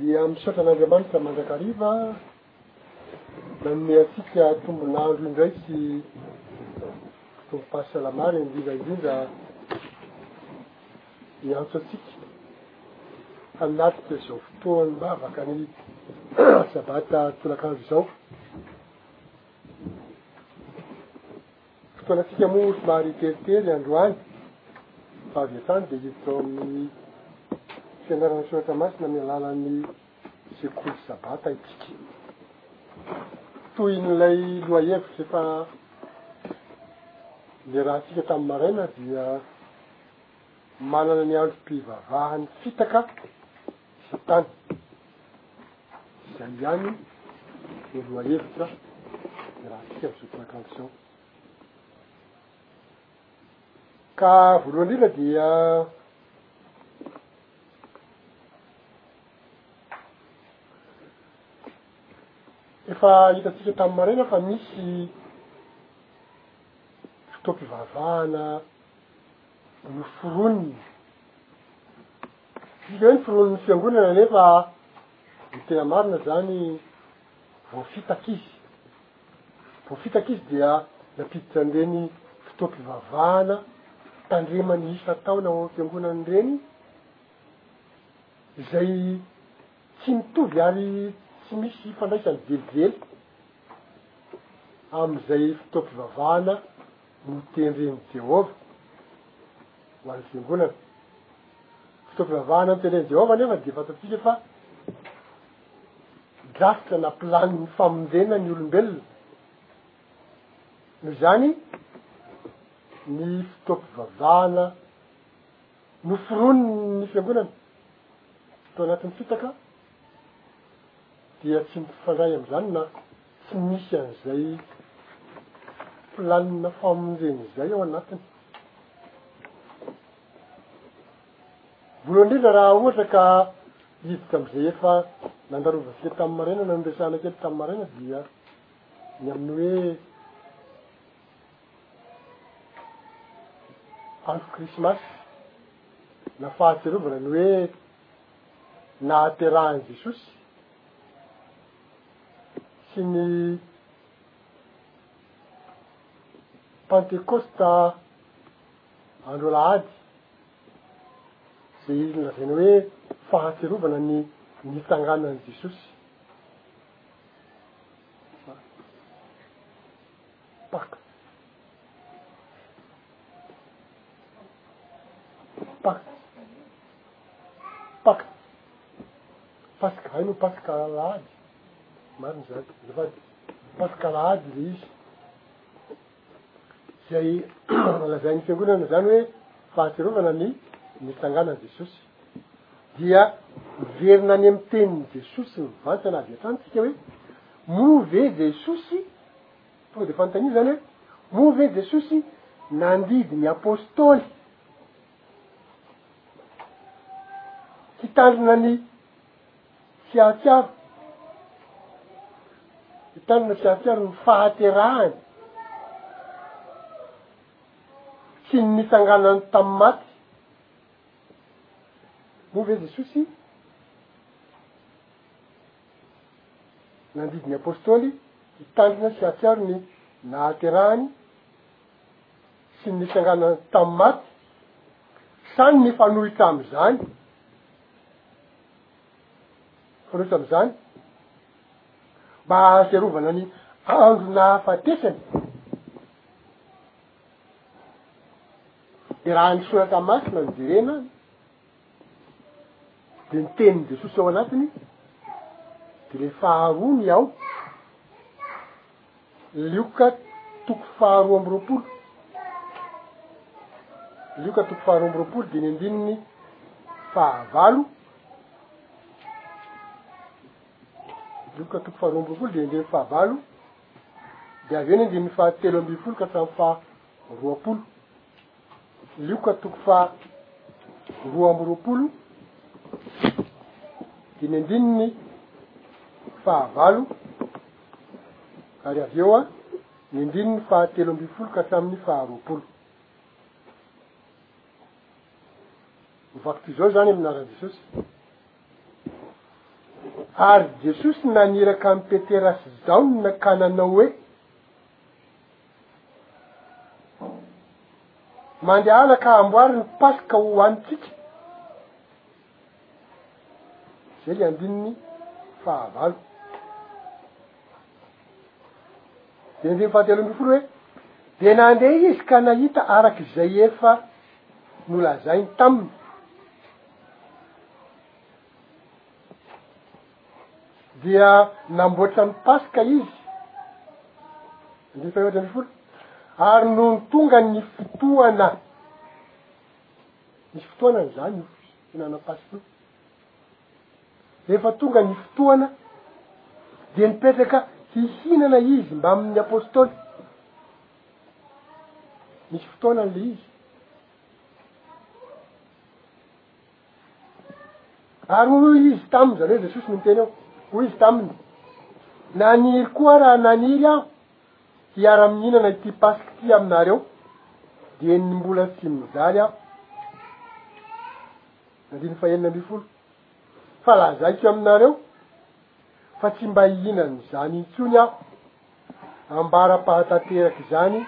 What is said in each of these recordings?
Dia misaotra an'Andriamanitra mandrakariva nanome antsika tombon'andro indray sy tombom-pahasalamana indrindra indrindra miantso antsika hanatrika izao fotoan'ny vavaka ny sabata tolakandro izao. Fotoanantsika moa somary teritery androany, fa avy hatrany dia hiditra ao amin'ny fianarana ny soratra masina amin'ny alalan'ny sekoly sabata isika. Tohin'ilay lohahevitra efa niarahantsika tamin'ny maraina dia manana ny androm-pivavahany fitaka sy tany. Izay ihany no lohahevitra iarahantsika amin'izao toroankalontsika izao. Ka voalohany indrindra dia efa hitatsika tamin'ny maraina fa misy fotoam-pivavahana noforoniny. Tsy hoe noforonin'ny fiangonana nefa ny tena marina zany voafitaka izy. Voafitaka izy dia nampiditra an'ireny fotoam-pivavahana tandremany isan-taona ao amin'ny fiangonana ireny izay tsy mitovy ary tsy misy ifandraisany velively amin'izay fotoam-pivavahana Ny tendren'i Jehovah ho an'ny fiangonana. Ny fotoam-pivavahana ny tendren'i Jehovah anefa dia fantatsika fa drafitra na planin'ny famonjena ny olombelona. Noho izany, ny fotoam-pivavahana noforonin'ny fiangonana tao anatin'ny fitaka dia tsy mifandray amin'izany na Tsy misy an'izay planina famonjena izay ao anatiny. Voalohany indrindra raha ohatra ka hiditra amin'izay efa nandarovatsika tamin'ny maraina na noresahana kely tamin'ny maraina dia ny amin'ny hoe andro krismasy na fahatsiarovana ny hoe nahaterahan'i Jesosy sy ny Pantekosta andro alahady, izay lazaina hoe fahatsiarovana ny nitsanganan'i Jesosy. Paka. Paka. Paka. Paska, hainao paska alahady. Marina izany. Azafady. Paska alahady ilay izy. Izay lazain'ny fiangonana izany hoe fahatsiarovana ny nitsanganan'i Jesosy. Dia miverina any amin'ny tenin'i Jesosy mivantana avy hatrany tsika hoe moa ve Jesosy Tonga dia fanontaniana izany hoe, Moa ve Jesosy nandidy ny Apôstôly hitandrina ny tsiarotsiaro, hitandrina tsiarotsiaro ny fahaterahany sy ny nitsanganany tamin'ny maty? Moa ve Jesosy Nandidy ny apostoly hitandrina sy hahatsiaro ny nahaterahany sy ny nitsanganany tamin'ny maty, sa ny mifanohitra amin'izany, mifanohitra amin'izany, mba hahatsiarovana ny andro nahafatesany? Dia raha ny soratra masina no jerena, Dia ny tenin'i Jesosy ao anatiny dia ilay faharoa ny ao, Lioka toko faharoa amby roapolo, Lioka toko faharoa amby roapolo dia ny andininy fahavalo, Lioka toko faharoa amby roapolo dia ny andininy fahavalo, dia avy eo ny andininy fahatelo ambin'ny folo ka hatramin'ny faharoapolo. Lioka toko faha roa amby roapolo dimy andininy faha valo ary avy eo a ny andininy faha telo ambin'ny folo ka hatramin'ny faha roapolo. Mivaky toy izao izany amin'ny anaran'i Jesosy. Ary Jesosy naniraka an'i Petera sy Jaona ka nanao hoe. Mandehana ka amboary ny Paska ho antsika. Izay ilay andininy fahavalo. Dia andininy fahatelo ambin'ny folo hoe, dia nandeha izy ka nahita araka izay efa nolazainy taminy. dia namboatra ny Paska izy, andininy fahaefatra ambin'ny folo, ary nony tonga ny fotoana, misy fotoanany izany io fihinanana Paska io, rehefa tonga ny fotoana dia nipetraka hihinana izy mbamin'ny apôstôly, misy fotoanany le izy. Ary hoy Izy taminy, zany hoe Jesosy no niteny eo, hoy Izy taminy, Naniry koa raha naniry Aho hiara-mihinana ity Paska ity aminareo, dia ny mbola tsy mijaly Aho. Andininy fahenina ambin'ny folo. Fa lazaiko aminareo, fa tsy mba hihinan'izany intsony Aho. ambara-pahatanteraka izany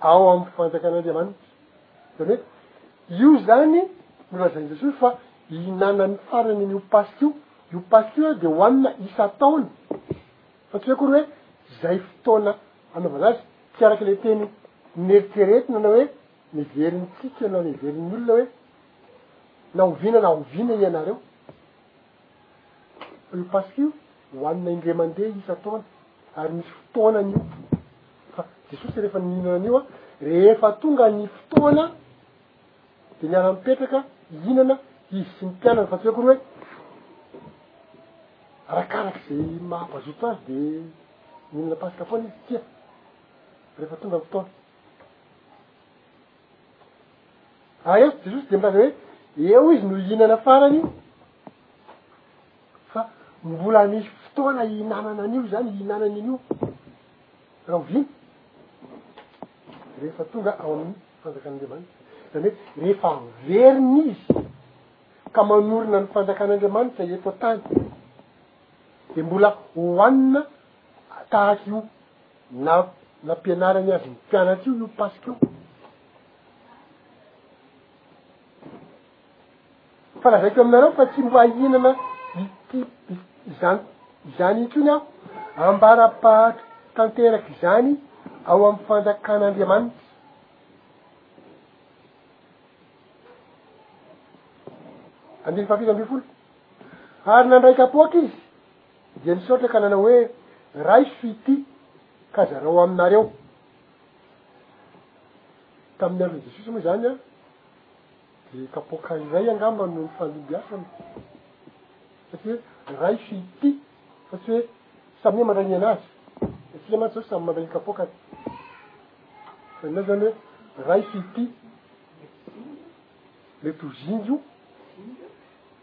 ao amin'ny fanjakan'Andriamanitra. Zany hoe, io zany no lazain'i Jesosy fa hihinanan'ny farany an'io paska io. Io paska io dia hohanina isan-taona. Fa tsy hoe akory hoe zay fotoana anaovana azy. Tsy araka ilay teny neritreretina na hoe neverintsika na neverin'ny olona hoe na oviana na oviana ianareo. Io paska io hohanina indray mandeha isan-taona ary misy fotoanany io fa Jesosy rehefa nihinana an'io rehefa tonga ny fotoana dia niara mipetraka hihinana izy sy ny mpianany fa tsy hoe akory hoe arakarak'izay maha-bazoto azy dia mihinana paska foana izy, tsia, rehefa tonga ny fotoana. Ary eto Jesosy dia milaza hoe eo izy no hihinana farany fa mbola misy fotoana hihinanana an'io izany, hihinanany an'io rahoviana? Rehefa tonga ao amin'ny fanjakan'Andriamanitra. Zany hoe rehefa verina izy ka manorina ny fanjakan'Andriamanitra eto an-tany dia mbola hohanina tahaka io Na, nampianarany azy ny mpianatra io, io paska io. Fa lazaiko aminareo fa tsy mba hihinana ity, izany, izany intsony aho. Ambara-pahat tanteraka izany ao amin'ny fanjakan'Andriamanitra. Andiny fahafito ambin'ny folo. Ary nandraika poaka izy. Dia nisaotra ka nanao hoe, Raiso ity, ka zarao aminareo. Tamin'ny andron'i Jesosy moa izany an, dia kapoaka iray angamba no nifandimbiasana. Satria hoe, raiso ity, fa tsy hoe samia mandray ny an'azy. Isika mantsy izao samy mandray ny kapoakany. Fa inona izany hoe, raiso ity? Mety ho zinga io.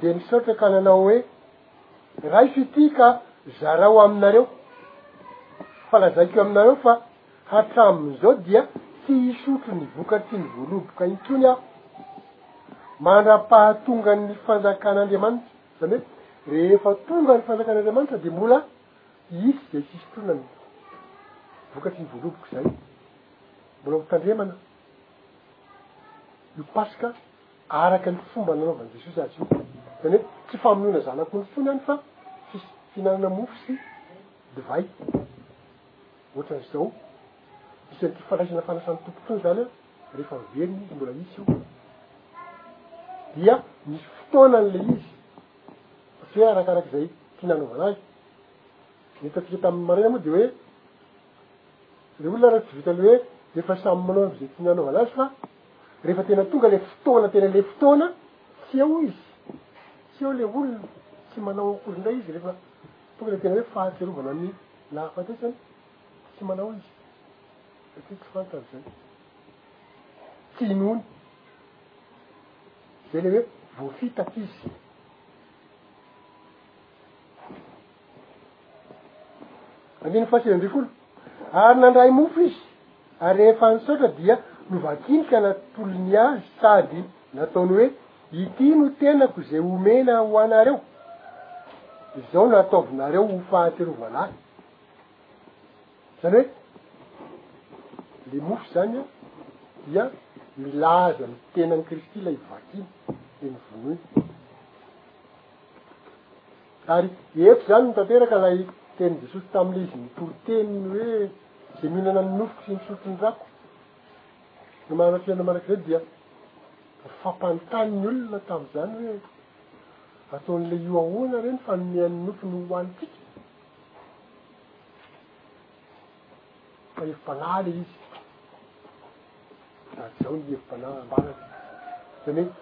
dia nisaotra ka nanao hoe, Raiso ity ka zarao aminareo. Fa lazaiko aminareo fa hatramin'izao dia tsy hisotro ny vokatry ny voaloboka intsony aho, mandra-pahatongan'ny fanjakan'Andriamanitra. Izany hoe, rehefa tonga ny fanjakan'Andriamanitra dia mbola hisy izay tsy hisotroana ny vokatry ny voaloboka izay. Mbola ho tandremana io Paska. araka ny fomba nanaovan'i Jesosy azy io, zany hoe tsy famonoana zanak'ondry tsony any fa fis- fihinanana mofo sy divay ohatran'izao, misy an'ity fandraisana fanasan'ny Tompo itony zany an, rehefa miverina izy mbola hisy io, dia misy fotoanany le izy, fa tsy hoe arakarak'izay tiana anaovana azy, ny hitantsika tamin'ny maraina moa de hoe, le olona raha tsy vita le hoe efa samy manao an'izay tiany anaovana azy fa. Rehefa tena tonga le fotoana tena le fotoana tsy eo izy tsy eo le olona tsy manao akory ndray izy rehefa tonga le tena hoe fahatsiarovana ny nahafatesany tsy manao izy satria tsy fantany zay tsy inoany zay le hoe voafitaka izy Andininy fahasivy ambin'ny folo. Ary nandray mofo izy, ary rehefa nisaotra dia novakiny ka natolony azy sady nataony hoe, Ity no tenako izay homena ho anareo. Izao no ataovinareo ho fahatsiarovana ahy. Izany hoe, le mofo izany an, dia milaza ny tenan'i Kristy ilay vakiny, dia novonoiny. Ary eto izany no tanteraka ilay tenin'i Jesosy tamin'ilay izy nitory teny ny hoe, Izay mihinana ny nofoko sy misotro ny ràko no manana fiainana mandrakizay, dia ny fampanontany ny olona tamin'izany hoe, Ataon'i Lehio ahoana re ny fanomehany ny nofony ho hohanintsika? Fa hevi-panahy ilay izy. Tahaka izao ny hevi-panahy ambarany. Izany hoe,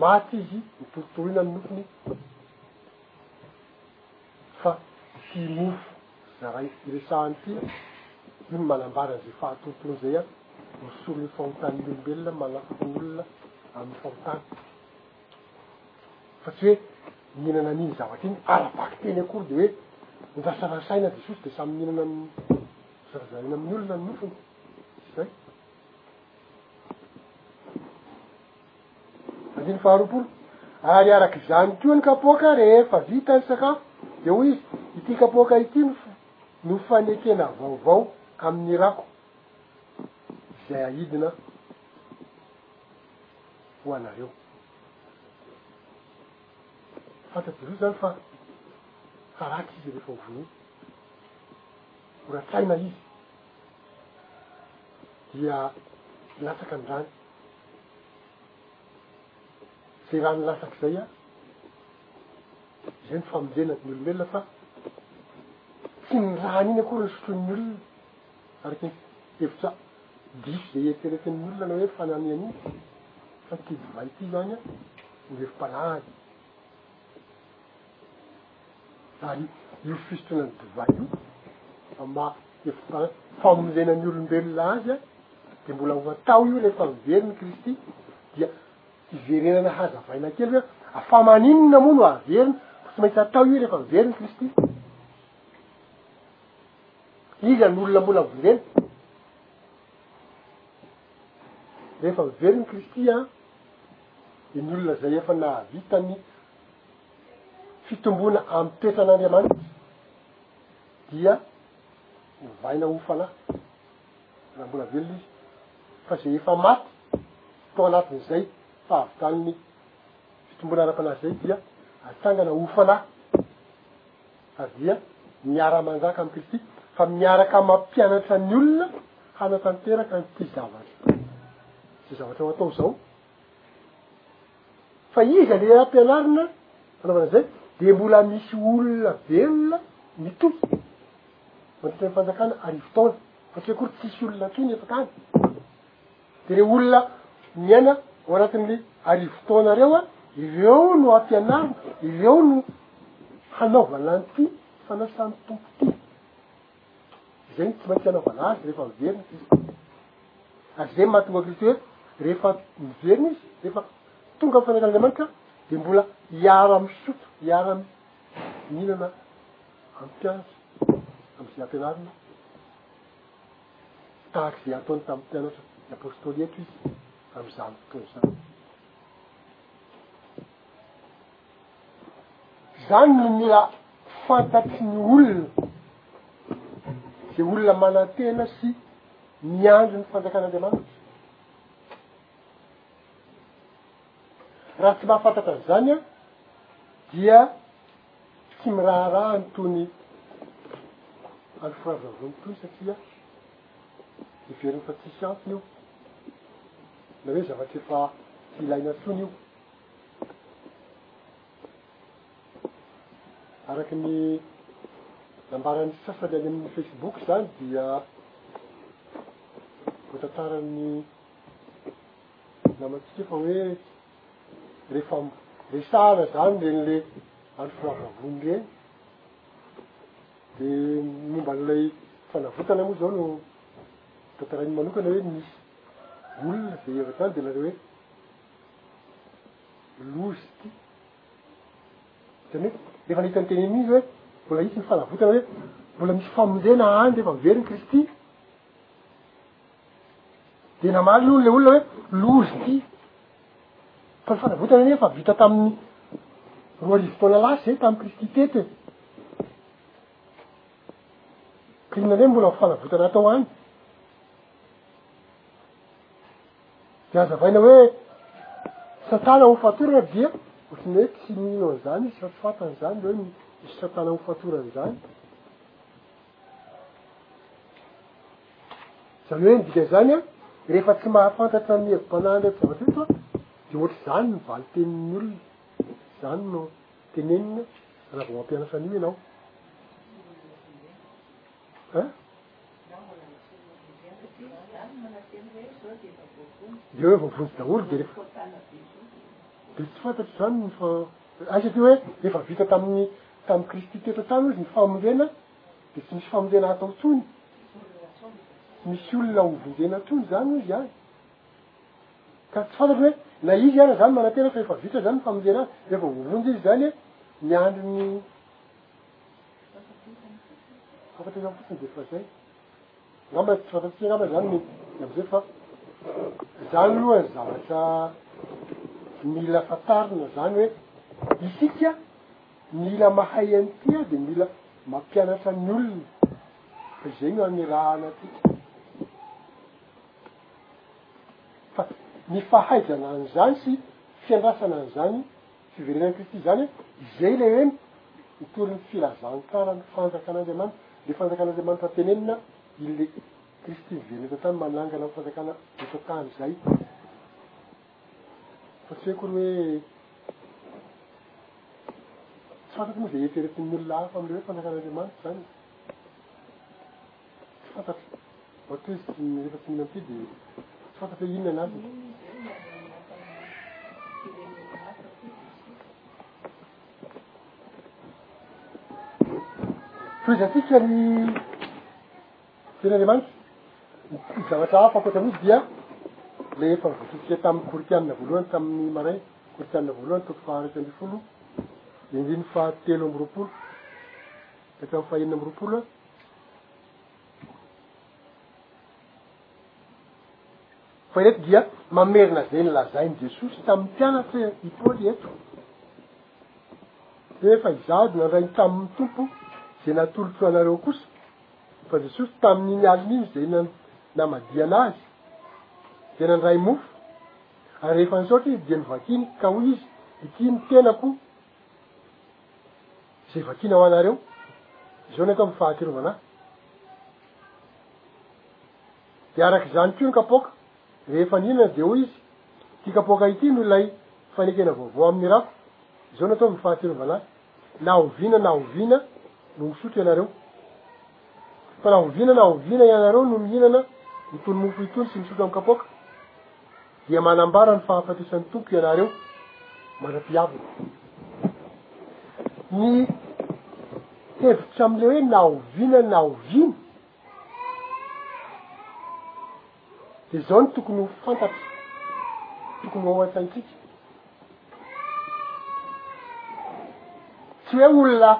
maty izy, notoritoriana ny nofony. Fa ity mofo zaray resahana ity, io no manambara izay fahatontoana izay an, misolo ny fahotan'ny olombelona, manafaka ny olona amin'ny fahotana. Fa tsy hoe mihinana an'iny zavatra iny ara-bakiteny akory dia hoe norasarasaina Jesosy dia samy mihinana ny zarazaraina amin'ny olona ny mofony. Tsy izay. Andininy faharoapolo, Ary araka izany koa ny kapoaka rehefa vita ny sakafo, dia hoy izy, Ity kapoaka ity no no fanekena vaovao amin'ny rako, izay ahidina ho anareo. Fantatr'ireo izany fa haratsy izy rehefa hovonoina. Horatsaina izy. dia latsaka ny rano. Izay rano latsaka izay an, izay ny famonjena ny olombelona fa tsy ny rano iny akory ny sotroin'ny olona, araka ny hevitra diso izay eritreretin'ny olona na hoe fananihany iny, fa ity divay ity izany an, no hevi-panahiny. Ary io fisotroana divay io, fa ma efa famonjena ny olombelona azy a, de mbola ho atao io rehefa miverina i Kristy, dia hiverenana hazavaina kely hoe a fa maninona moa no averina, fa tsy maintsy atao io rehefa miverina i Kristy. Iza no olona mbola vonjena? Rehefa miverina i Kristy a, de ny olona zay efa nahavita ny fitomboana amin'ny toetran'Andriamanitra dia novaina ho fanahy raha mbola velona izy, fa izay efa maty tao anatin'izay fahavitàn'ny fitomboana ara-panahy izay dia atsangana ho fanahy fa dia miara-manjaka amin'i Kristy fa miaraka mampianatra ny olona hanatanteraka an'ity zavatra ity. Izay zavatra ho atao izao. Fa iza le ampianarina anaovana izay dia mbola misy olona velona mitohy mandritra ny fanjakana arivo taona fa tsy hoe akory tsisy olona intsony eto tany dia ireo olona miaina ao anatin'ny arivo taona ireo a ireo no ampianarina ireo no hanaovana an'ity fanasan'ny tompo ity Izay no tsy maintsy anaovana azy rehefa miverina i Kristy. Ary izay no mahatonga Kristy hoe rehefa miverina izy, rehefa tonga amin'ny fanentan'Andriamanitra, dia mbola hiara-misotro, hiara-mihinana amiko azy amin'izay ampianariny. Tahaka izay ataony tamin'ny mpianatra, ny apostoly eto izy amin'izany fotoana izany. Izany no mila fantatry ny olona, izay olona manantena sy miandry ny fanjakan'Andriamanitra. Raha tsy mahafantatra an'izany aho dia tsy miraharaha an'itony andro firavoravoana itony satria heveriny fa tsisy antony io, na hoe zavatra efa tsy ilaina intsony io. Araka ny nambaran'ny sasany any amin'ny Facebook izany dia voatantaran'ny namantsika fa hoe rehefa resahana izany ren'le andro firavavony ireny dia momba an'ilay fanavotana moa izao no tantarainy manokana hoe nisy olona izay avy hatrany dia nareo hoe loza ity. Zany hoe, rehefa nahita ny teneniny izy hoe, mbola hisy ny fanavotana hoe, mbola misy famonjena any rehefa miverina i Kristy. De namaly noho le olona hoe, loza ity. Fa ny fanavotana anie efa vita tamin'ny roa arivo taona lasa zay tamin'i Kristy teto e. Ka inona ndray mbola ho fanavotana atao any? De azavaina hoe satana ho fatorana dia ohatry ny hoe tsy mino an'izany izy fa tsy fantany izany hoe misy satana ho fatorana izany. Izany hoe ny dikan'izany a, rehefa tsy mahafantatra ny hevi-panahy an'ireto zavatra ireto a, dia ohatry izany ny valin-tenin'ny olona. Izany no tenenina raha vao mampianatra an'io ianao. Ein? Dia hoe voavonjy daholo dia rehefa dia tsy fantatro izany ny fa hay satria hoe efa vita tamin'ny tamin'i Kristy teto an-tany hozy ny famondrena dia tsy misy famondrena hatao intsony. Tsy misy olona hovonjena intsony izany hozy ahy. Ka tsy fantatro hoe na izy ary izany manantena fa efa vita izany ny famondrena azy, efa voavonjy izy izany e, miandry ny Afaka izany fotsiny dia efa izay. Angamba tsy fantatsika angamba izany mety amin'izay fa izany aloha ny zavatra mila fantarina izany hoe isika mila mahay an'ity a dia mila mampianatra ny olona fa izay no hanirahana antsika. Fa ny fahaizana an'izany sy fiandrasana an'izany Fiverenan'i Kristy izany hoe izay ilay hoe ny torin'ny filazantsaran' ny fanjakan'Andriamanitra, ilay fanjakan'Andriamanitra tenenina, ilay Kristy miverina eto an-tany manangana ny fanjakana eto an-tany izay. Fa tsy hoe akory hoe tsy fantatro moa izay eritreretin'ny olona hafa amin'ilay hoe fanjakan'Andriamanitra izany e. Tsy fantatro. Ohatra hoe izy tsy rehefa tsy mihinam-pia dia tsy fantatro hoe inona ny antony. Tohizantsika ny tenin'Andriamanitra. Ny zavatra hafa ankoatra an'io dia ilay efa voatritsika tamin'ny Korintianina voalohany tamin'ny maraina, Korintianina voalohany toko faha iraika ambin'ny folo, andininy fahatelo amby roapolo. Hatramin'ny fahenina amby roapolo Fa eto dia mamerina izay nolazain'i Jesosy tamin'ny mpianatry i Paoly eto. Hoe efa izaho nandray ny tamin'ny Tompo izay natolotro anareo kosa. Fa Jesosy tamin'iny alina iny izay namadihana azy dia nandray mofo. Ary rehefa nisaotra izy dia novakiny ka hoy izy, ity ny tenako Izay vakiana ho anareo, izao ny atao amin'ny fahatsiarovana ahy. Dia araka izany koa ny kapoaka, rehefa nihinana dia hoy izy, Ity kapoaka ity no ilay fanekena vaovao amin'ny rafiko, izao no atao amin'ny fahatsiarovana ahy. Na oviana na oviana no misotro ianareo, fa na oviana na oviana ianareo no mihinana itony mofo itony sy misotro amin'ny kapoaka, dia manambara ny fahafatesan'ny Tompo ianareo mandra-piaviny. Ny hevitra amin'ilay hoe na oviana na oviana dia izao no tokony ho fantatra, tokony ho ao an-tsaintsika. Tsy hoe olona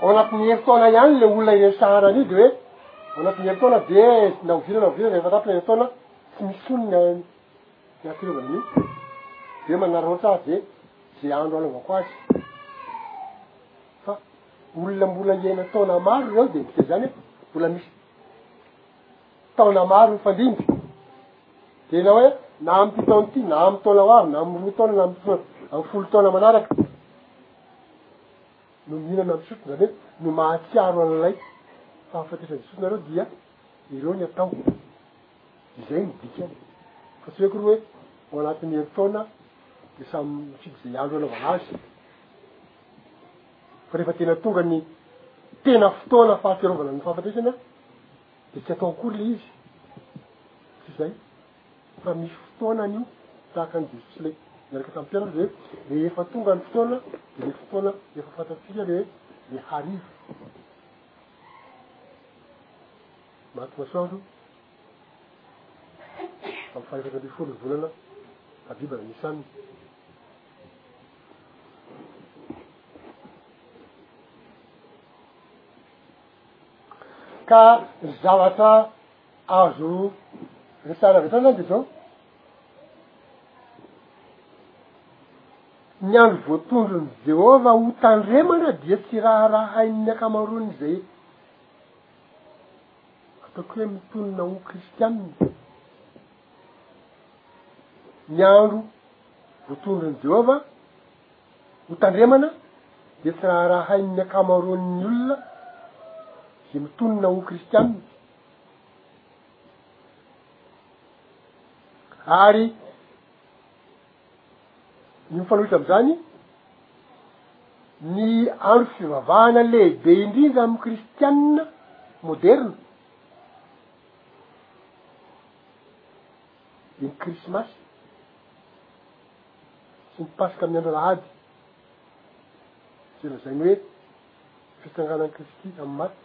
ao anatin'ny herintaona ihany le olona iresahana an'io de hoe ao anatin'ny herintaona de na oviana na oviana rehefa tapitra ny herintaona Tsy misy intsony ny ainy ny ampirovany an'io dia manaraotra azy dia ze andro anaovako azy fa olona mbola hiaina taona maro ireo dia midika izany hoe mbola misy taona maro hifandimby dia na hoe na amin'ity taona ity na amin'ny taona ho avy na amin'ny roa taona na amin'ny taona amin'ny folo taona manaraka no mihinana misotro izany hoe no mahatsiaro an'ilay fahafatesan'i Jesosy nareo dia Ireo ny atao. Izay no dikany. Fa tsy hoe akory hoe ao anatin'ny herintaona dia samy mifidy izay andro hanaovana azy. Fa rehefa tena tonga ny tena fotoana fahatsiarovana ny fahafatesana dia tsy atao akory ilay izy. Tsy izay. Fa misy fotoana an'io tahaka an'i Jesosy ilay niaraka tamin'ny mpianatra dia hoe rehefa tonga ny fotoana dia ilay fotoana efa fantatsika ilay hoe ilay hariva. Marc Masoandro, amin'ny faha-efatra ambin'ny folo ny volana Abiba Nissan. Ka ny zavatra Azo resahina avy hatrany zany de zao, ny andro voatondron'i Jehovah ho tandremana dia tsy raharahain'ny ankamaroan'izay ataoko hoe mitonona ho kristianina. Ny andro voatondron'i Jehovah ho tandremana dia tsy raharahain'ny ankamaroan'ny olona izay mitonona ho kristianina. Ary ny mifanohitra am'izany, ny andro fivavahana lehibe indrindra amin'ny kristianina moderina, de ny krismasy sy ny paska amin'ny andro alahady, izay lazainy hoe fitsanganan'i Kristy amin'ny maty.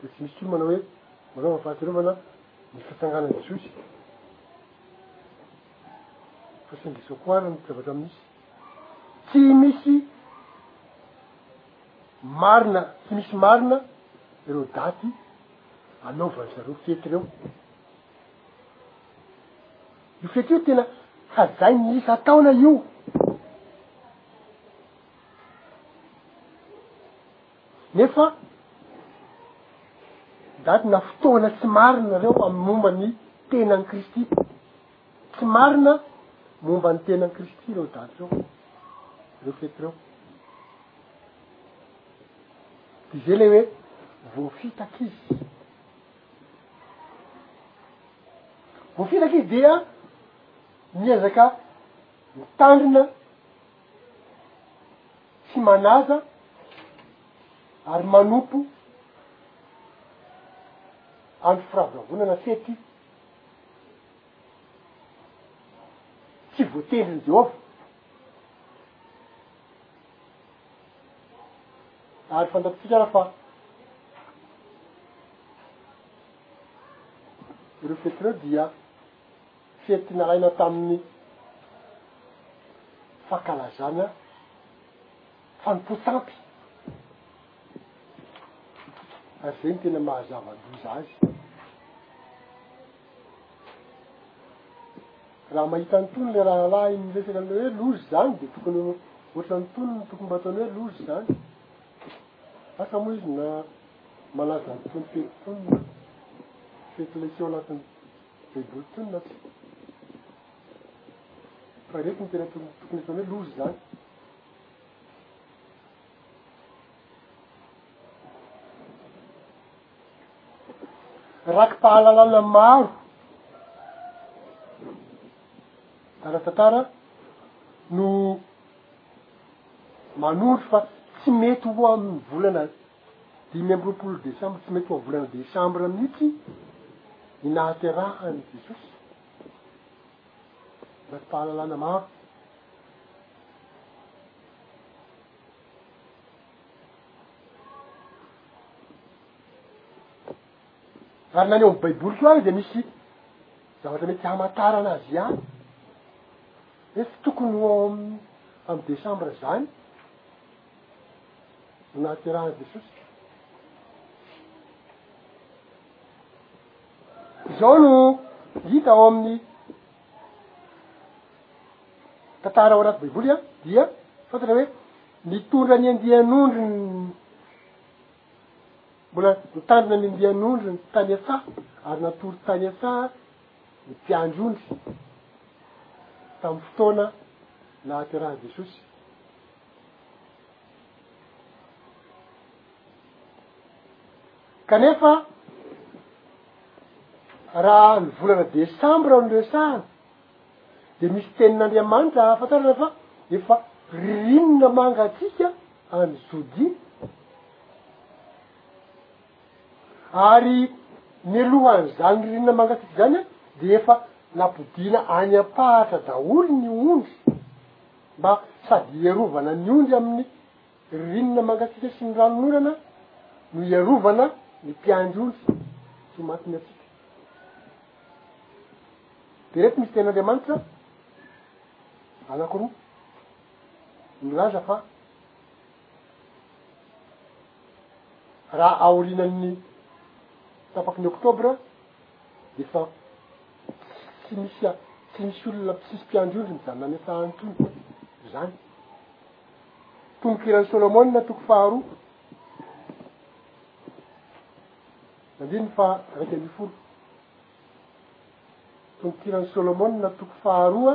Dia tsy misy intsony manao hoe manaova fahatsiarovana ny fitsanganan'i Jesosy fa saingy izao koa ary ny zavatra misy. Tsy misy marina, tsy misy marina ireo daty anaovan'ny zareo fety ireo. Io fety io tena hajain'ny isan-taona io. Nefa ndaty na fotoana tsy marina reo amin'ny momba ny tenan'i Kristy. Tsy marina momba ny tenan'i Kristy ireo daty reo, reo fety reo. De zay le hoe voafitaka izy. Voafitaka izy dia miezaka mitandrina tsy manaja ary manompo andro firavoravoana fety tsy voatendrin'i Jehovah. Ary fantatsika ara fa ireo fety ireo dia Fety nalaina tamin'ny fankalazana fanompoan-tsampy, ary izay no tena maha zava-doza azy. Raha mahita an'itony ilay rahalahy miresaka an'ilay hoe loza izany, dia tokony ho ohatran'itony no tokony mba ataony hoe loza izany. Asa moa izy na manaja an'itony fety itony na fety ilay tsy ao anatin'ny. Baiboly intsony na tsy farety ny tena tokony tokony atao hoe loza izany. Raki-pahalalana maro ara-tantara no manoro fa tsy mety ho amin'ny volana Dimy amby roapolo desambra, tsy mety ho amin'ny volana desambra mihitsy ny nahaterahan'i Jesosy. Anaty fahalalana maro. Ary na ny ao amin'ny Baiboly koa ary dia misy zavatra mety hamantarana azy ihany. Hoe tsy tokony ho ao amin'ny desambra izany. nahaterahan'i Jesosy. Izao no hita ao amin'ny tantara ao anaty baiboly a dia fantatra hoe nitondra ny andian'ondriny mbola nitandrina ny andian'ondriny tany an-tsaha ary natory tany an-tsaha ny mpiandry ondry tamin'ny fotoana nahaterahan'i jesosy Kanefa raha ny volana desambra no resahana de misy tenin'Andriamanitra ahafantarana fa efa ririnina mangatsiaka any Jodia ary mialohan'izany ririnina mangatsiaka zany a de efa napodiana any am-pahatra daholo ny ondry mba sady hiarovana ny ondry amin'ny ririnina mangatsiaka sy ny ranon'orana no hiarovana ny mpiandry ondry tsy ho matin'ny hatsiaka. De ireto misy tenin'Andriamanitra anakiroa milaza fa Raha aorinan'ny tapaky ny oktobra dia efa tsy misy a, tsy misy olona tsisy mpiandry ondry mijanona efa antony izany. Tononkiran'i Solomona toko faharoa andininy faha iraika ambin'ny folo. Tononkiran'i Solomona toko faharoa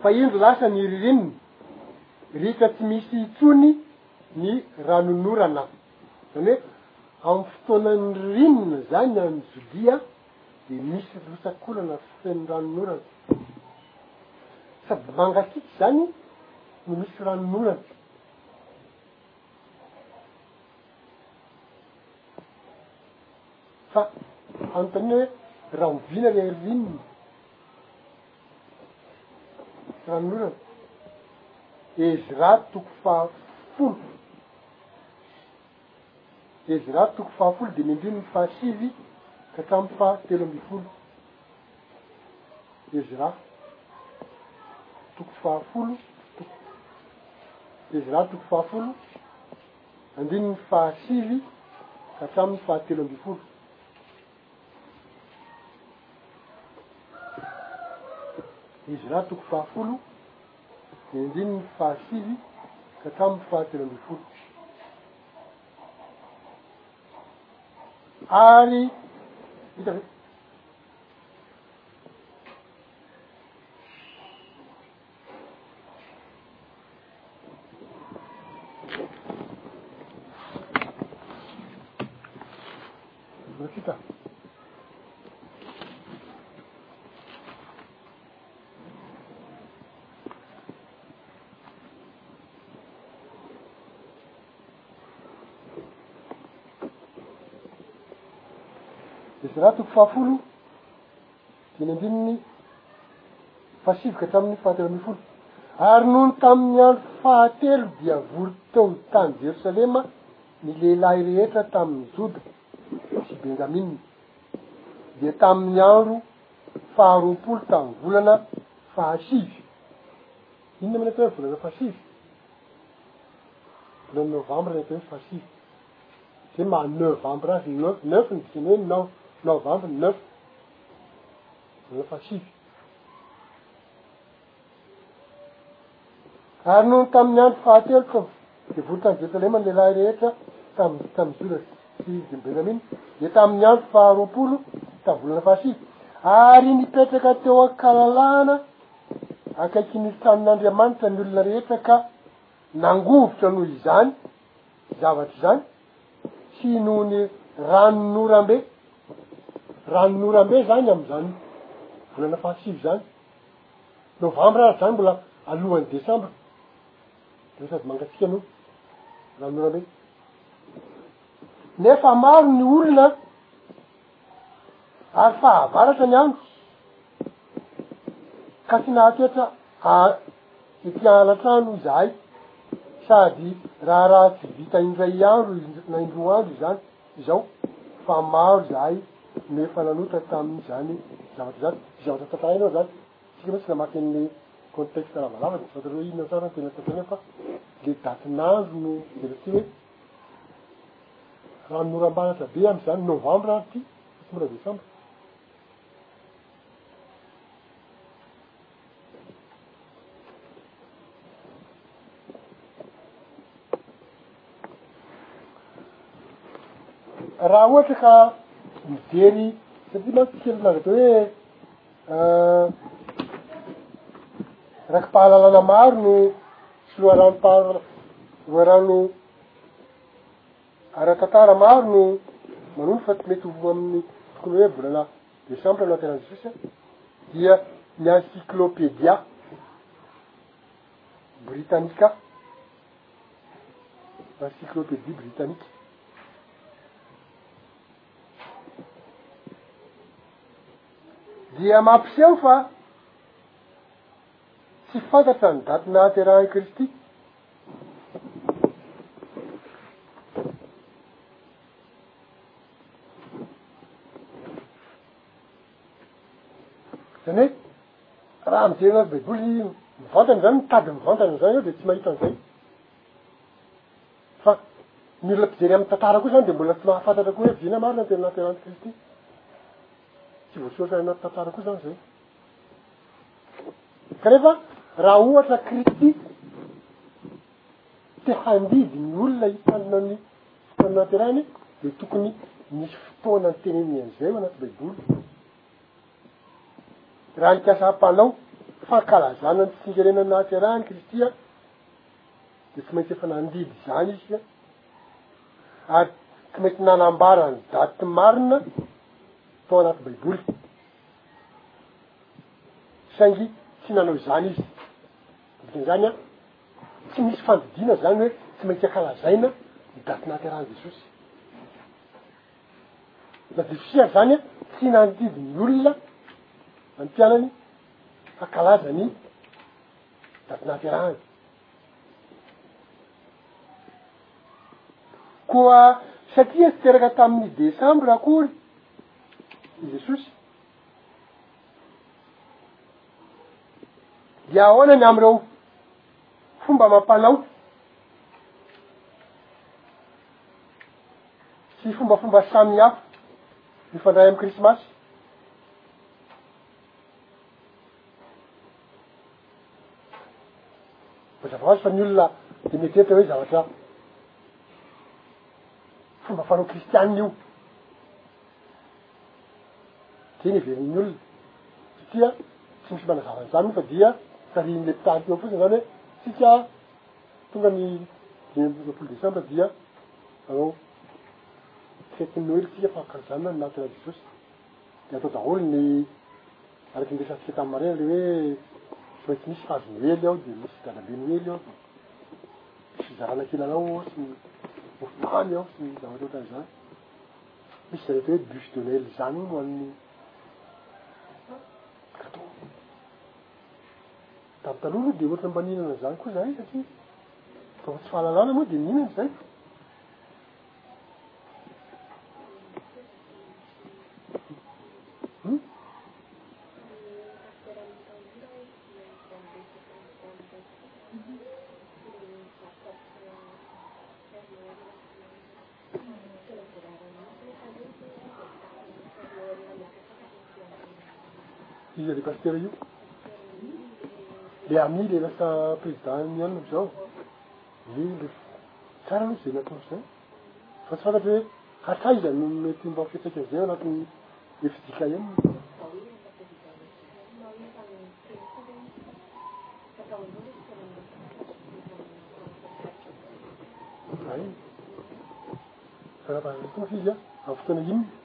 Fa indro lasa ny ririnina, ritra tsy misy intsony ny ranonorana. Zany hoe amin'ny fotoanan'ny ririnina zany any Jodia de misy rotsak'orana feno ranonorana. Sady mangatsiaka izany no misy ranonorana. Fa anontaniana hoe rahoviana ilay ririnina sy ranonorana? Ezra toko fahafolo, Ezra toko fahafolo dimy ambin'ny fahasivy ka hatramin'ny fahatelo ambin'ny folo, Ezra toko fahafolo, Ezra toko fahafolo. Andininy fahasivy ka hatramin'ny fahatelo ambin'ny folo. Ezra toko fahafolo, ny andininy fahasivy ka hatramin'ny fahatelo ambin'ny folo. Ary, hita ve? Ezra toko fahafolo Dimy ambin'ny fahasivy ka hatramin'ny fahatelo ambin'ny folo. Ary nony tamin'ny andro fahatelo dia vory teo tany Jerosalema ny lehilahy rehetra tamin'ny Joda sy Benjamina, dia tamin'ny andro faharoapolo tamin'ny volana fahasivy. Inona moa ny atao hoe volana fahasivy? Volana novambra ny atao hoe fahasivy. Zay maha neuvambra azy, neuf, neuf ny dikan'ny hoe nov, novambra, neuf, Rehefa sivy. Ary noho tamin'ny andro fahatelo ka devoly tany Jerosalema ny lehilahy rehetra tamin'ny tamin'ny Jora sy dimy Benjamina dia tamin'ny andro faharoapolo tamin'ny volana fahasivy ary nipetraka teo an-kalalahana akaikin'ny tranon'Andriamanitra ny olona rehetra ka nangovitra noho izany zavatra izany Tsinohin'ny ranonorambe, ranonorambe zany amzany volana fahasivy zany, novambra ary zany mbola alohan'ny desambra, de sady mangatsiaka no ranonorambe. Nefa maro ny olona ary fahavaratra ny andro, ka tsy nahatoetra ahy ety an-alatrano izahay, sady raharaha tsy vita indray andro na indroa andro izany izao, fa maro izahay no efa nanoatra tamin'izany zavatra izany. Tsy zavatra tantaraina aho izany, isika moa tsy namaky an'ilay contexte lavalava, dia tsy fantatrao hoe inona tsara no tena tantaraina fa ilay datin'andro no tena tsy hoe. Raha ny oram-baratra be amin'izany, novambra ary ity, fa tsy mbola desambra. Raha ohatra ka mijery, satria mantsy tsy kely atao hoe raki-pahalalana maro no. Filoharam-paham loharano ara-tantara maro no manondro fa mety ho amin'ny tokony hoe volana desambra na tena sisa dia ny encyclopedia britannica encyclopedia britannica dia mampiseho fa Tsy fantatra ny daty nahaterahan'i Kristy. Izany hoe, raha mijery anaty Baiboly mivantana izany, mitady mivantana izany ianao dia tsy mahita an'izay. Fa ny olona mpijery amin'ny tantara koa izany dia mbola tsy mahafantatra koa hoe vina marina ny tena nahaterahan'i Kristy. Tsy voasoratra any anaty tantara koa izany izay. Kanefa raha ohatra Kristy te handidy ny olona hitandrina ny fanaterany dia tokony misy fotoana anteneniny an'izay ao anaty baiboly. Raha nikasa hampanao fankalazana ny tsingerenan'ny nahaterahan'i Kristy aho dia tsy maintsy efa nandidy izany izy ka. Ary tsy maintsy nanambara ny daty marina tao anaty baiboly. Saingy tsy nanao izany izy. Dikan'izany an, tsy misy fandidiana izany hoe tsy maintsy ankalazaina ny daty nahaterahan'i Jesosy. Na dia fisihy aza izany an, tsy nandidy ny olona na ny mpianany hankalaza ny daty nahaterahany. Koa satria tsy teraka tamin'ny desambra akory, i Jesosy? Dia ahoana ny amin'ireo fomba amam-panao sy fombafomba samy hafa mifandray amin'i Krismasy? Mazava hoazy fa ny olona dia mieritreritra hoe zavatra Fomba fanao kristianina io, zay ny heverin'ny olona, satria tsy misy manazava an'izany moa fa dia tarihin'ilay mpitarika eo fotsiny zany hoe tsika tonga ny dimy amby roapolo desambra dia manao fety noely tsika fa kristianina ny natin'an'i Jesosy de atao daholo ny Araka ny resahantsika tamin'i Maria ilay hoe tsy maintsy misy hazo noely ao dia misy galambe noely ao dia misy fizarana kilalao ao sy mofo mamy ao sy zavatra ohatran'izany. Misy izay atao hoe bûche de Noël izany hono an'ny gâteau. Tamin'ny taloha aloha dia ohatran'ny mba nihinana an'izany koa izahay satria vao tsy fahalalana moa dia nihinana izay. iza le pastera io le ami le lasa président ny anona amizao Mino fa tsara aloha izay natao izay, fa tsy fantatro hoe hatraiza no mety mba ho fiantraikan'izay ao anatin'ny fjkm. Ay, fanapahan'ny hevitra koa izy an, amin'ny fotoana inona?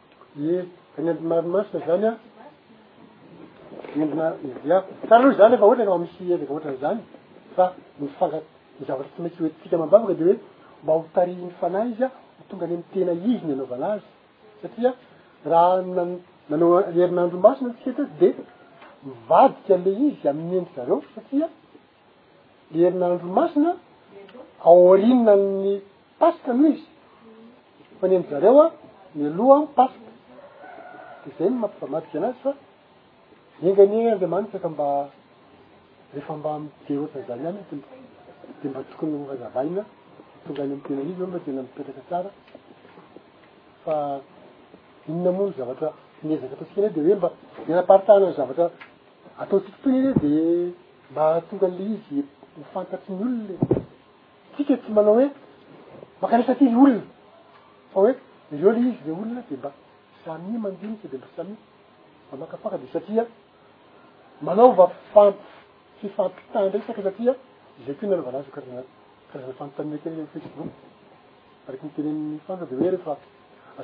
Ie, ka ny andro marimaritra izany an, entina hiviako. Ka aloha izany efa ohatra ka misy ezaka ohatra an'izany fa ny fanga, ny zavatra tsy maintsy ho entintsika amam-bavaka dia hoe mba ho tarihin'ny Fanahy izy an, ho tonga any amin'ny tena izy ny anaovana azy. Satria raha nan- nanao herinandro masina antsika teto dia mivadika an'ilay izy amin'ny endri-zareo satria ny herinandro masina aorianan'ny paska no izy fa ny an zareo a mialoha ny paska de zay no mampivamadika anazy fa enga anie andriamanitra ka mba rehefa mba be ohatran zany ihany ny tompoko de mba tokony ho hazavaina tonga any am tena izy mba tena mipetraka tsara fa inona moa ny zavatra ny ezaka ataontsika anie de hoe mba manaparitahana ny zavatra ataontsika toy anie de Mba hahatonga an'ilay izy ho fantatry ny olona e. Isika tsy manao hoe mankalesa aty ny olona, fa hoe ireo ilay izy ilay olona dia mba samia mandinika dia mba samia mamakafaka dia satria manaova famp- fifampitan-dresaka satria izay koa ny nanaovana azy karazana karazana fanontaniana kely eo amin'ny facebook, araka ny tenenin'i Fandro dia hoe rehefa.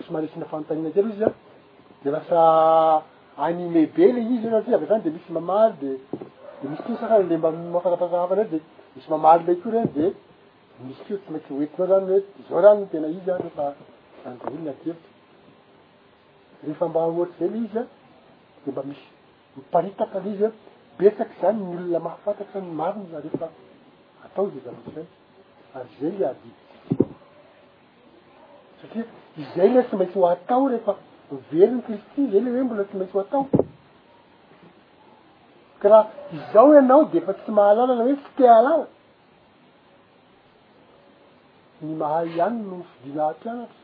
somary asiana fanontaniana kely izy a, de lasa animé be le izy satria avy hatrany de misy mamaly de de misy koa sasany le mba mahafantatrasa hafa ndray de misy mamaly le koa reny de misy koa tsy maintsy ho entinao zany hoe zao zany ny tena izy a rehefa zany daholo ny adihevitra, rehefa mba ohatr'izay le izy a de mba misy miparitaka le izy a, betsaka izany ny olona mahafantatra ny marina rehefa atao zay zavatra zay ary zay le adidy. Satria izay ilay tsy maintsy ho atao rehefa ho very ny Kristy, izay ilay hoe mbola tsy maintsy ho atao. Ka raha izao ianao dia efa tsy mahalala na hoe tsy te hahalala. Ny mahay ihany no fidina hampianatra.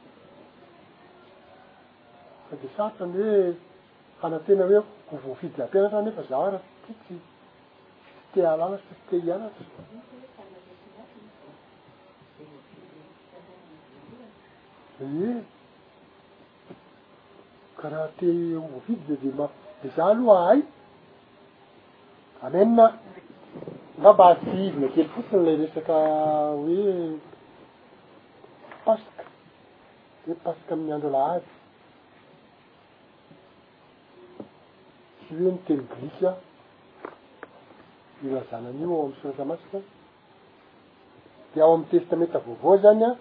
Fa dia sarotra ny hoe hanantena hoe ho voafidy hampianatra nefa za raha tsy tia tsy Tsy te hahalala sy tsy te hianatra. Ie. Ka raha te ho vidy dia dia ma- dia za aloha hahay. Amen a! Angamba hatsihivina kely fotsiny ilay resaka hoe Paska, hoe Paska amin'ny andro alahady. Tsy hoe ny teny grika ilazana an'io ao amin'ny Soratra Masina. Dia ao amin'ny Testamenta Vaovao izany an,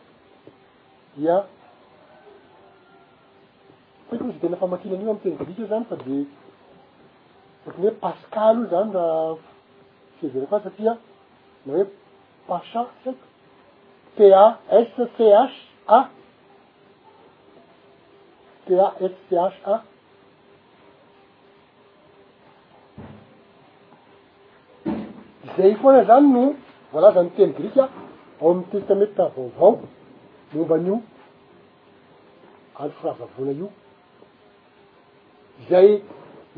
dia tsy haiko izay tena famakiana an'io amin'ny teny grika izany fa dia ohatran'ny hoe paska aloha izany raha fiheverako azy satria na hoe pasha, tsy haiko, P-A-S-C-H-A. TAXTHA. Izay foana izany no voalazan'ny teny grika ao amin'ny Testamenta Vaovao momba an'io andro fahavavoana io, izay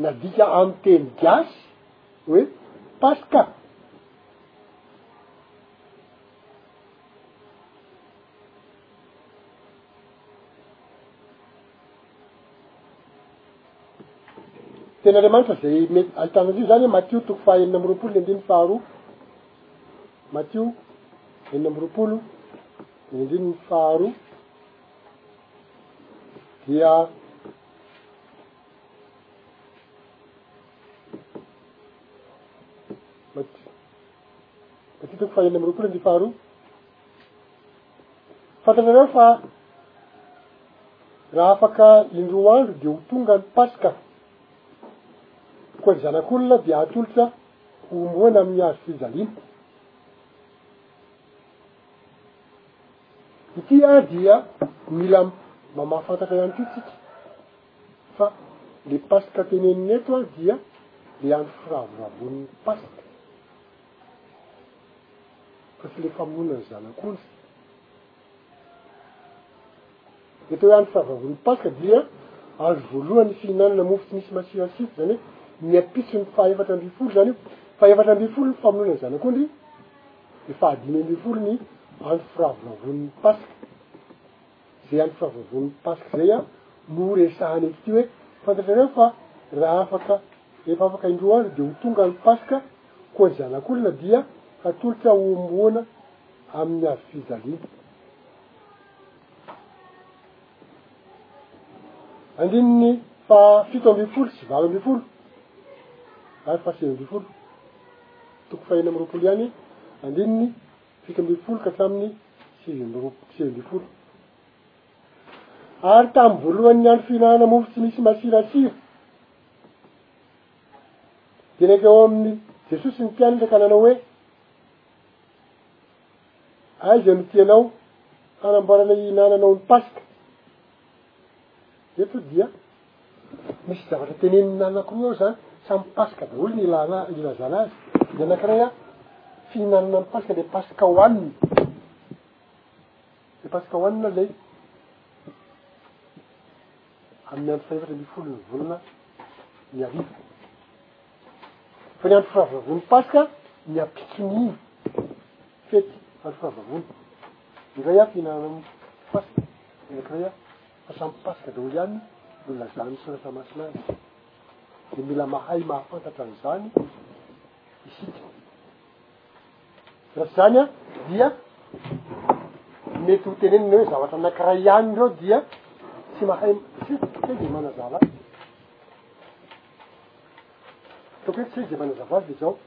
nadika amin'ny teny gasy hoe paska. Teny Andriamanitra zay mety ahitana an'io zany hoe Matio toko faha enina amby roapolo ny andininy faharoa, Matio enina amby roapolo ny andininy faharoa dia Matio toko faha enina amby roapolo andininy faharoa Fantatrareo fa raha afaka indroa andro dia ho tonga ny Paska, koa ny Zanak'olona dia hatolotra ho ombona amin'ny hazo fijaliana. Ity ary dia mila mamahafantatra ihany koa tsika fa le Paska tenenina eto ary dia le andro firavoravoan'ny Paska. Fa tsy le famonoana ny zanak'ondry. Dia teo andro fahavaloan'ny Paska dia andro voalohany fihinanana mofo tsy misy masirasiry, zany hoe ny ampitson'ny fahefatra ambin'ny folo zany io. Fahefatra ambin'ny folo ny famonoana ny zanak'ondry, dia fahadimy ambin'ny folo ny andro firavoravoan'ny Paska. Zay andro firavoravoan'ny Paska zay an no resahany eto ity hoe fantatrareo fa raha afaka rehefa afaka indroa andro dia ho tonga ny Paska, Koa ny Zanak'olona dia hatolotra hahomboana amin' ny hazo fijaliana. Andininy fahafito ambin'ny folo sy valo ambin'ny folo ary fahasivy ambin'ny folo, toko fahenina amby roapolo ihany, andininy fito ambin'ny folo ka hatramin'ny sivy amby roa- sivy ambin'ny folo. Ary tamin'ny voalohan'ny andro fihinanana mofo tsy misy masirasira, Dia naika ao amin'i Jesosy ny mpianany ka nanao hoe, Aiza no tianao hanamboarana hihinananao ny Paska? Eto dia misy zavatra tenenin'ny anankiroa ao izany, samy Paska daholo ny ilana, ilazana azy. Ny anankiray an, fihinanana ny Paska dia Paska hohanina. Dia Paska hohanina ilay. amin'ny andro faha-efatra ambin'ny folo ny volana ny arivo. Fa ny andro fahavavony paska ny apitson'iny fety andro fahavavony. Indray aho fihinanana amin'ny paska, anankiray aho fa samy paska daholo ihany no lazan'ny soratra masina azy. Dia mila mahay mahafantatra an'izany isika. Raha tsy zany an, dia mety ho tenenina hoe zavatra anankiray ihany ireo dia tsy mahay misetroka hoe izay manazava azy. Ataoko hoe tsy hoe izay manazava azy dia izao,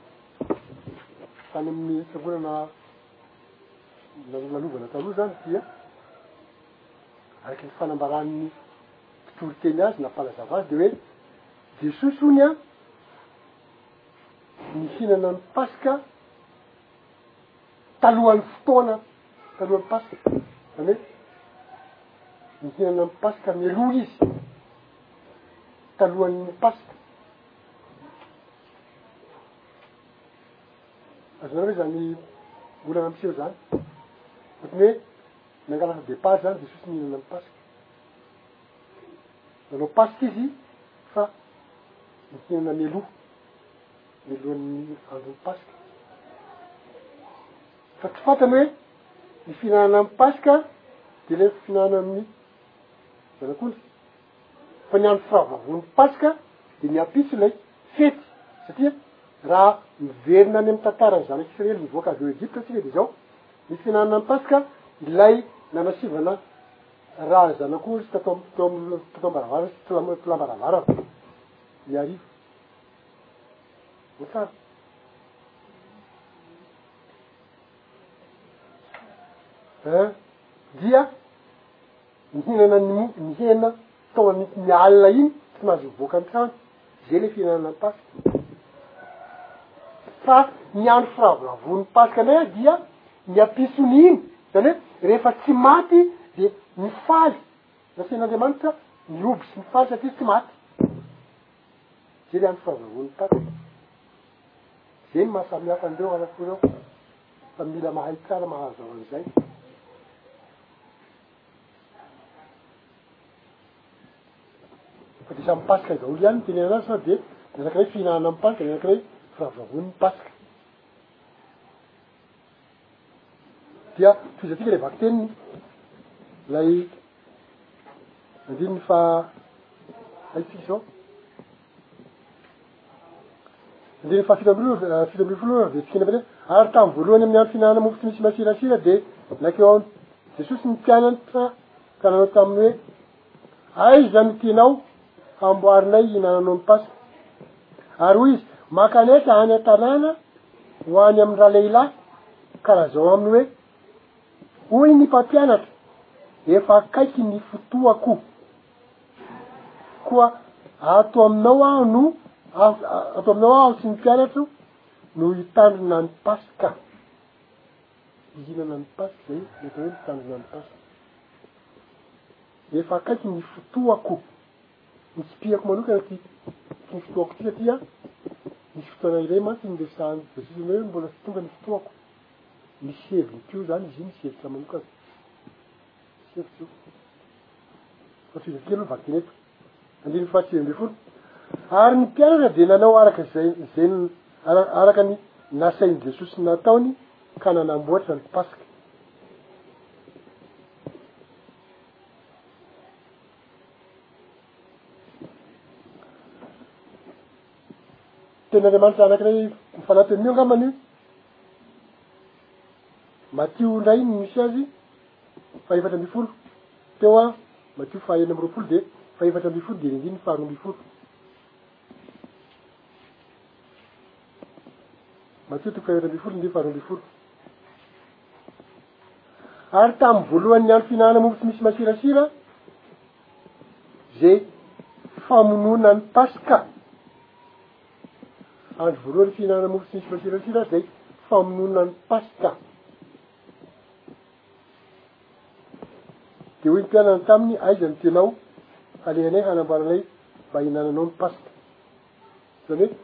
tany amin'ny fiangonana nalovalovana taloha zany dia araky ny fanambaran'ny mpitoriteny azy na mpanazava azy dia hoe, Jesosy hono an, nihinana ny Paska talohan'ny fotoana talohan'ny Paska, izany hoe nihinana ny Paska mialoha izy, talohan'ny Paska. Azonareo ve izany olana miseho izany? Ohatran'ny hoe nangalatra depart izany Jesosy nihinana ny Paska. Nanao Paska izy fa nihinana mialoha, mialohan'ny andron'ny Paska. Fa tsy fantany hoe ny fihinanana amin'ny Paska dia ilay fihinanana amin'ny zanak'ondry. Fa ny andro fahavavoan'ny Paska dia ny ampitso ilay fety, satria raha miverina any amin'ny tantaran'ny zanak'i Israely nivoaka avy ao Egypta isika dia izao, ny fihinanana ny Paska ilay nanasivana Raha zanak'ondry tato am, teo am, tato am-baravarana sy tla, tlam-baravarana, ny hariva. Ho tsara. Eh, dia nihinana ny, ny hena tao an'iny alina iny, tsy mahazo mivoaka ny trano. Zay le fihinanana ny paska. Fa ny andro firavoravoan'ny paska ndray a dia ny ampison'iny, zany hoe rehefa tsy maty de mifaly, nasain'Andriamanitra mihoby sy mifaly satria tsy maty. Zay le andro firavoravoan'ny paska. Zay ny maha samy hafa an'ireo arako ireo, fa mila mahay tsara mahazao an'izay. Fa dia samy Paska daholo ihany ny tenenana azy sa dia ny anankiray fihinanana ny Paska, ny anankiray firavoravoana ny Paska? Dia tohizantsika ilay vakiteniny, ilay andininy faha, aiza tsika izao? Andininy fahafito amby roa, eh, fito ambin'ny folo aloha dia tsikena be. Ary tamin'ny voalohany amin'ny andro fihinanana mofo tsy misy masirasira dia nankeo ao Jesosy ny mpianatra ka nanao taminy hoe, Aiza no tianao hamboarinay hihinananao ny Paska? Ary hoy izy, Maka anay ka any an-tanàna ho any amin'ny ralehilahy ka lazao aminy hoe, Hoy ny mpampianatra, efa akaiky ny fotoako. Koa ato aminao aho no, ato aminao aho sy ny mpianatro no hitandrina ny Paska. Hihinana ny Paska izay, ny atao hoe mitandrina ny Paska. Efa akaiky ny fotoako. Ny tsipihako manokana ity, ity ny fotoako ity satria misy fotoana iray mantsy ny resahan'i Jesosy anay hoe mbola tsy tonga ny fotoako. Misy heviny koa izany izy io, misy hevitra manokana. Fihevitrao. Hafiza kely ny vakina eto. Andininy fahasivy ambin'ny folo. Ary ny mpianatra dia nanao araka izay izay araka ny nasain'i Jesosy nataony ka nanamboatra ny Paska. Tenin'Andriamanitra anankiray mifanatona io angamba ny Matio indray ny misy azy. Fahefatra ambin'ny folo, Teo a Matio faha enina amby roapolo dia fahefatra ambin'ny folo dia ny andininy faharoa ambin'ny folo. Matio toko fahefatra ambin'ny folo andininy faharoa ambin'ny folo. Ary tamin'ny voalohan'ny andro fihinanana mofo tsy misy masirasira, izay famonoana ny Paska. Andro voalohany fihinanana mofo tsy misy masirasira ary izay famonoana ny Paska. Dia hoy ny mpianany taminy, Aiza no tianao halehanay hanamboaranay mba hihinananao ny Paska? Izany hoe,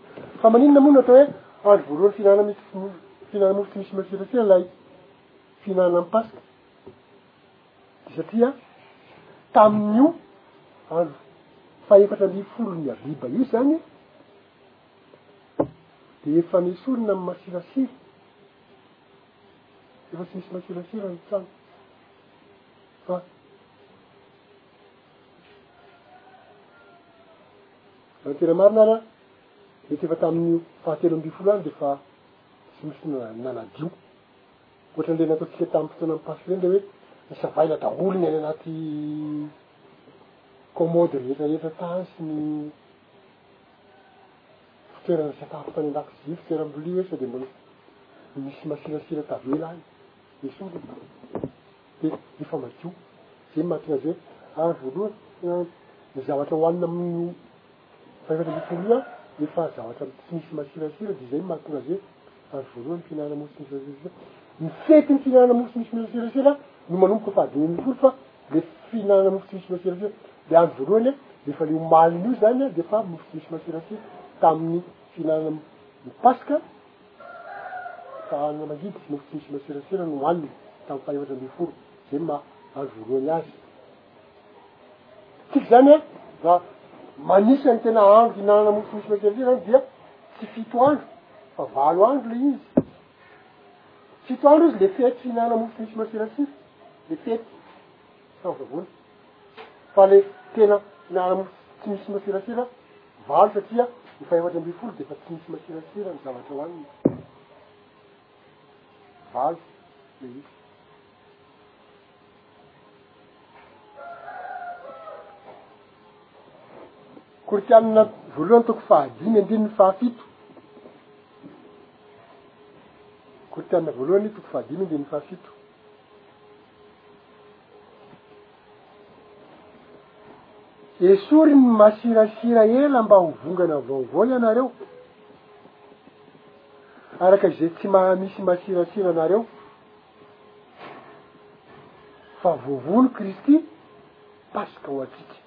fa maninona moa no atao hoe andro voalohany fihinanana misy tsy mofo, fihinanana mofo tsy misy masirasira ilay fihinanana ny Paska? Dia satria tamin'io andro fahefatra ambin'ny folon'ny Abiba io izany dia efa nesorina ny masirasira. efa tsy misy makirafira ny trano fa raha ny tena marina ary an, mety efa tamin'ny fahatelo ambin'ny folo any dia efa tsy misy nanadio ohatran'ilay nataontsika tamin'ny fotoanan'ny paska ireny ilay hoe nisavaina daholo ny any anaty commode rehetra rehetra tany sy ny Fitoerana sakafo tany an-dakozia, fitoeram-bilia hoe sao dia mbola misy masirasira tavela any, esory iny dia efa madio. Izay no mahatonga azy hoe ary voalohany na ny zavatra hohanina amin'ny efatra ambin'ny folo io an, efa zavatra tsy misy masirasira dia izay no mahatonga azy hoe. Ary voalohany fihinana mofo tsy misy resiresiha, ny fetin'ny fihinana mofo tsy misy resiresiha no manomboka faha dimy ambin'ny folo fa le fihinana mofo tsy misy resiresiha le andro voalohany a, rehefa le omalin'io zany a de efa mofo tsy misy resiresiha tamin'ny fihinana ny paska fa hanina mangidy sy mofo tsy misy resiresiha no hanina tamin'ny faha efatra ambin'ny folo, zay no maha andro voalohany azy. Tsy izany hoe raha manisa ny tena andro hihinanana mofo misy makalioka izany dia tsy fito andro fa valo andro ilay izy. Fito andro izy le fety fihinanana mofo misy masirasira, le fety fahavavoana. Fa le tena fihinanana mofo tsy misy masirasira valo satria ny fahefatra ambin'ny folo dia efa tsy misy masirasira ny zavatra hohanina. Valo le izy. Koritianina voalohany toko fahadimy andininy fahafito. Koritianina voalohany toko fahadimy andininy fahafito. Esory ny masirasira ela mba ho vongana vaovao ianareo. Araka izay tsy mahamisy masirasira anareo. fa voavon'i Kristy Paska ho antsika.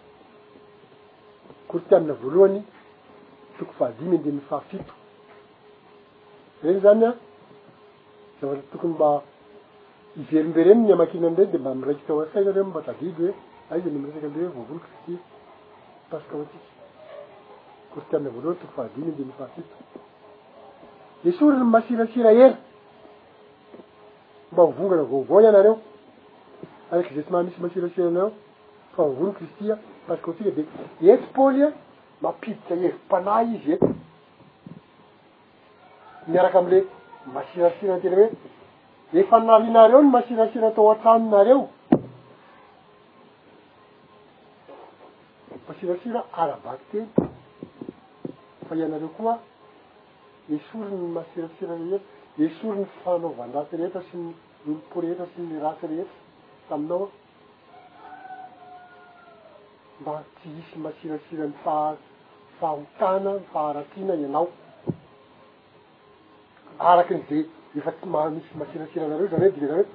Korintiana voalohany toko fahadimy andininy fahafito. Ireny izany an, zavatra tokony mba hiverimbereny ny hamakiana an'ireny dia mba miraikitra ao an-tsaina ireo mba tadidy hoe aiza no miresaka an'ilay hoe voavon'i Kristy Paska ho antsika. Korintiana voalohany toko fahadimy andininy fahafito. Esoriny ny masirasira ela Mba ho vongana vaovao ianareo araka izay tsy maha misy maserasera anareo fa vavony Kristy a! Parce que antsika dia eto Paoly a mampiditra hevi-panahy izy eto miaraka amle maserasera tena hoe efa narinareo ny maserasera tao an-tranonareo maserasera ara-bakiteny fa ianareo koa Esory ny masiratsira rehetra, esory ny fanaovan-dratsy rehetra sy ny olom-po rehetra sy ny ratsy rehetra taminao aho, mba tsy hisy masiratsira ny fahotana, ny faharatsiana ianao, araka izay efa tsy maha-misy masiratsira anareo, izany hoe dika izany hoe,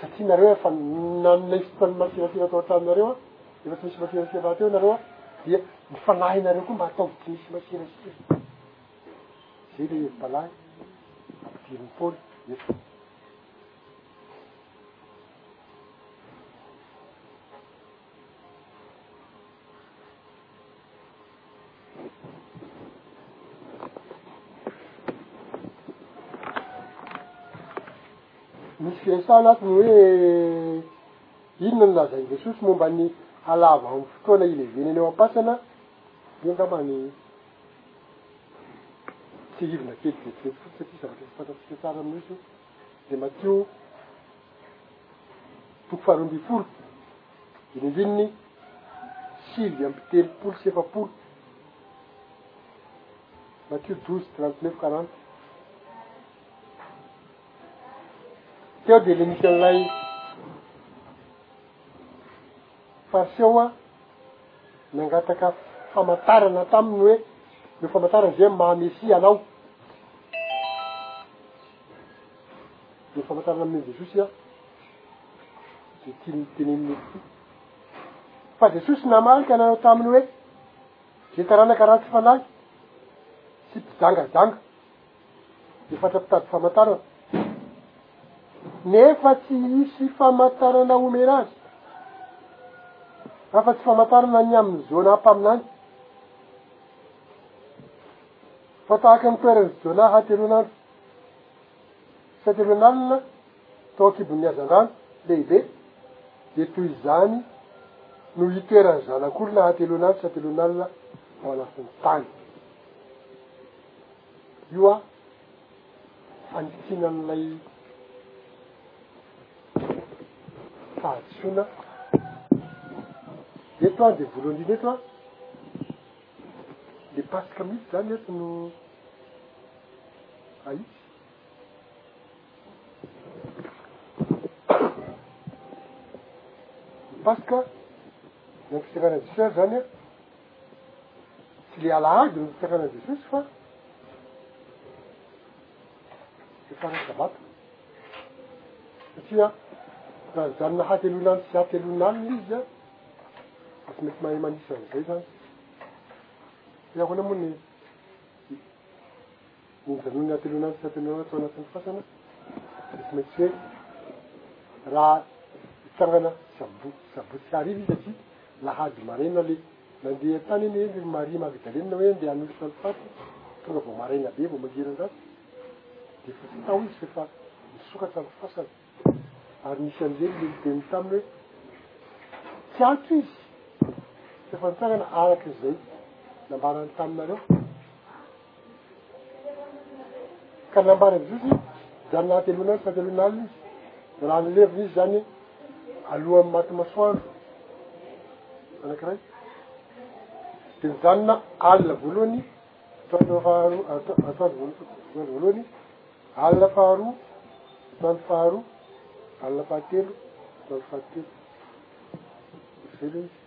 satria nareo efa nanome fotoan'ny masiratsira tao an-tranonareo aho, efa tsy misy masiratsira rahateo ianareo aho, dia ny fanahinareo koa mba ataovy tsy misy masiratsira. Zay le hevi-panahy ampidirin'i Paoly eto. Misy firesahana ato ny hoe inona no lazain'i Jesosy momba ny halava amin'ny fotoana ilevena eny ao am-pasana, dia angamba ny Tsihivina kely vetivety fotsiny satria zavatra tsy fantatsika tsara amin'ny nosy io. Dia Matio toko faharoa ambin'ny folo, dinindininy sivy amby telopolo sy efapolo. Matio douze trente neuf quarante. Teo dia le misy an'ilay Fariseo an, nangataka famantarana taminy hoe, io famantarana izay maha Mesia anao. Dia famantarana amin'i Jesosy an, dia tiany tenenina eto koa. Fa Jesosy namaly ka nanao taminy hoe, Izay taranaka ratsy fanahy sy mpijangajanga. Ny fatra mpitady famantarana. Nefa tsy hisy famantarana homena azy. Afa-tsy famantarana ny amin'ny Jonah mpaminany. Fa tahaka ny toeran'i Jonah hatelonandro. Sy hatelonalina tao an-kibon'ny hazandrano lehibe, dia toy izany no hitoeran'ny zanak'olona hatelonandro sy hatelonalina ao anatin'ny tany. Io an, fanitsiana an'ilay fahadisoana. Eto an, dia voalohany indrindra eto an, le paska mihitsy izany eto no ahitsy. Ny paska, ny ankiseranan'i Jesoa ary izany an, Tsy le alahady no fitsaranan'i Jesosy fa fitsaran'ny sabata. Satria raha nijanona hateloana andro sy hateloana alina izy an, dia tsy mety mahay manisa an'izay izany. Dia ahoana moa ny Mijanona ny hateloana ny fitantanana tao anatin'ny fasana dia tsy maintsy hoe raha hitsangana sabo- sabotsy hariva izy satria lahady maraina le nandeha tany anie ry Maria Magdalena hoe ndeha hanolotra ny fasana, tonga vao maraina be vao mangiran-dratsy dia efa tsy tao izy f'efa nisokatra ny fasana ary nisy anjely le niteny taminy hoe tsy ato izy f'efa nitsangana araka izay nambarany taminareo. Ka nambaran'i Jesosy izany naha telonandro sy fahatelon'ny alina izy. Raha ny levona izy izany alohan'ny maty masoandro anankiray. Dia nijanona alina voalohany, atoandro faharoa, atoandro voalohany, alina faharoa, atoandro faharoa, alina fahatelo, atoandro fahatelo. Velona izy.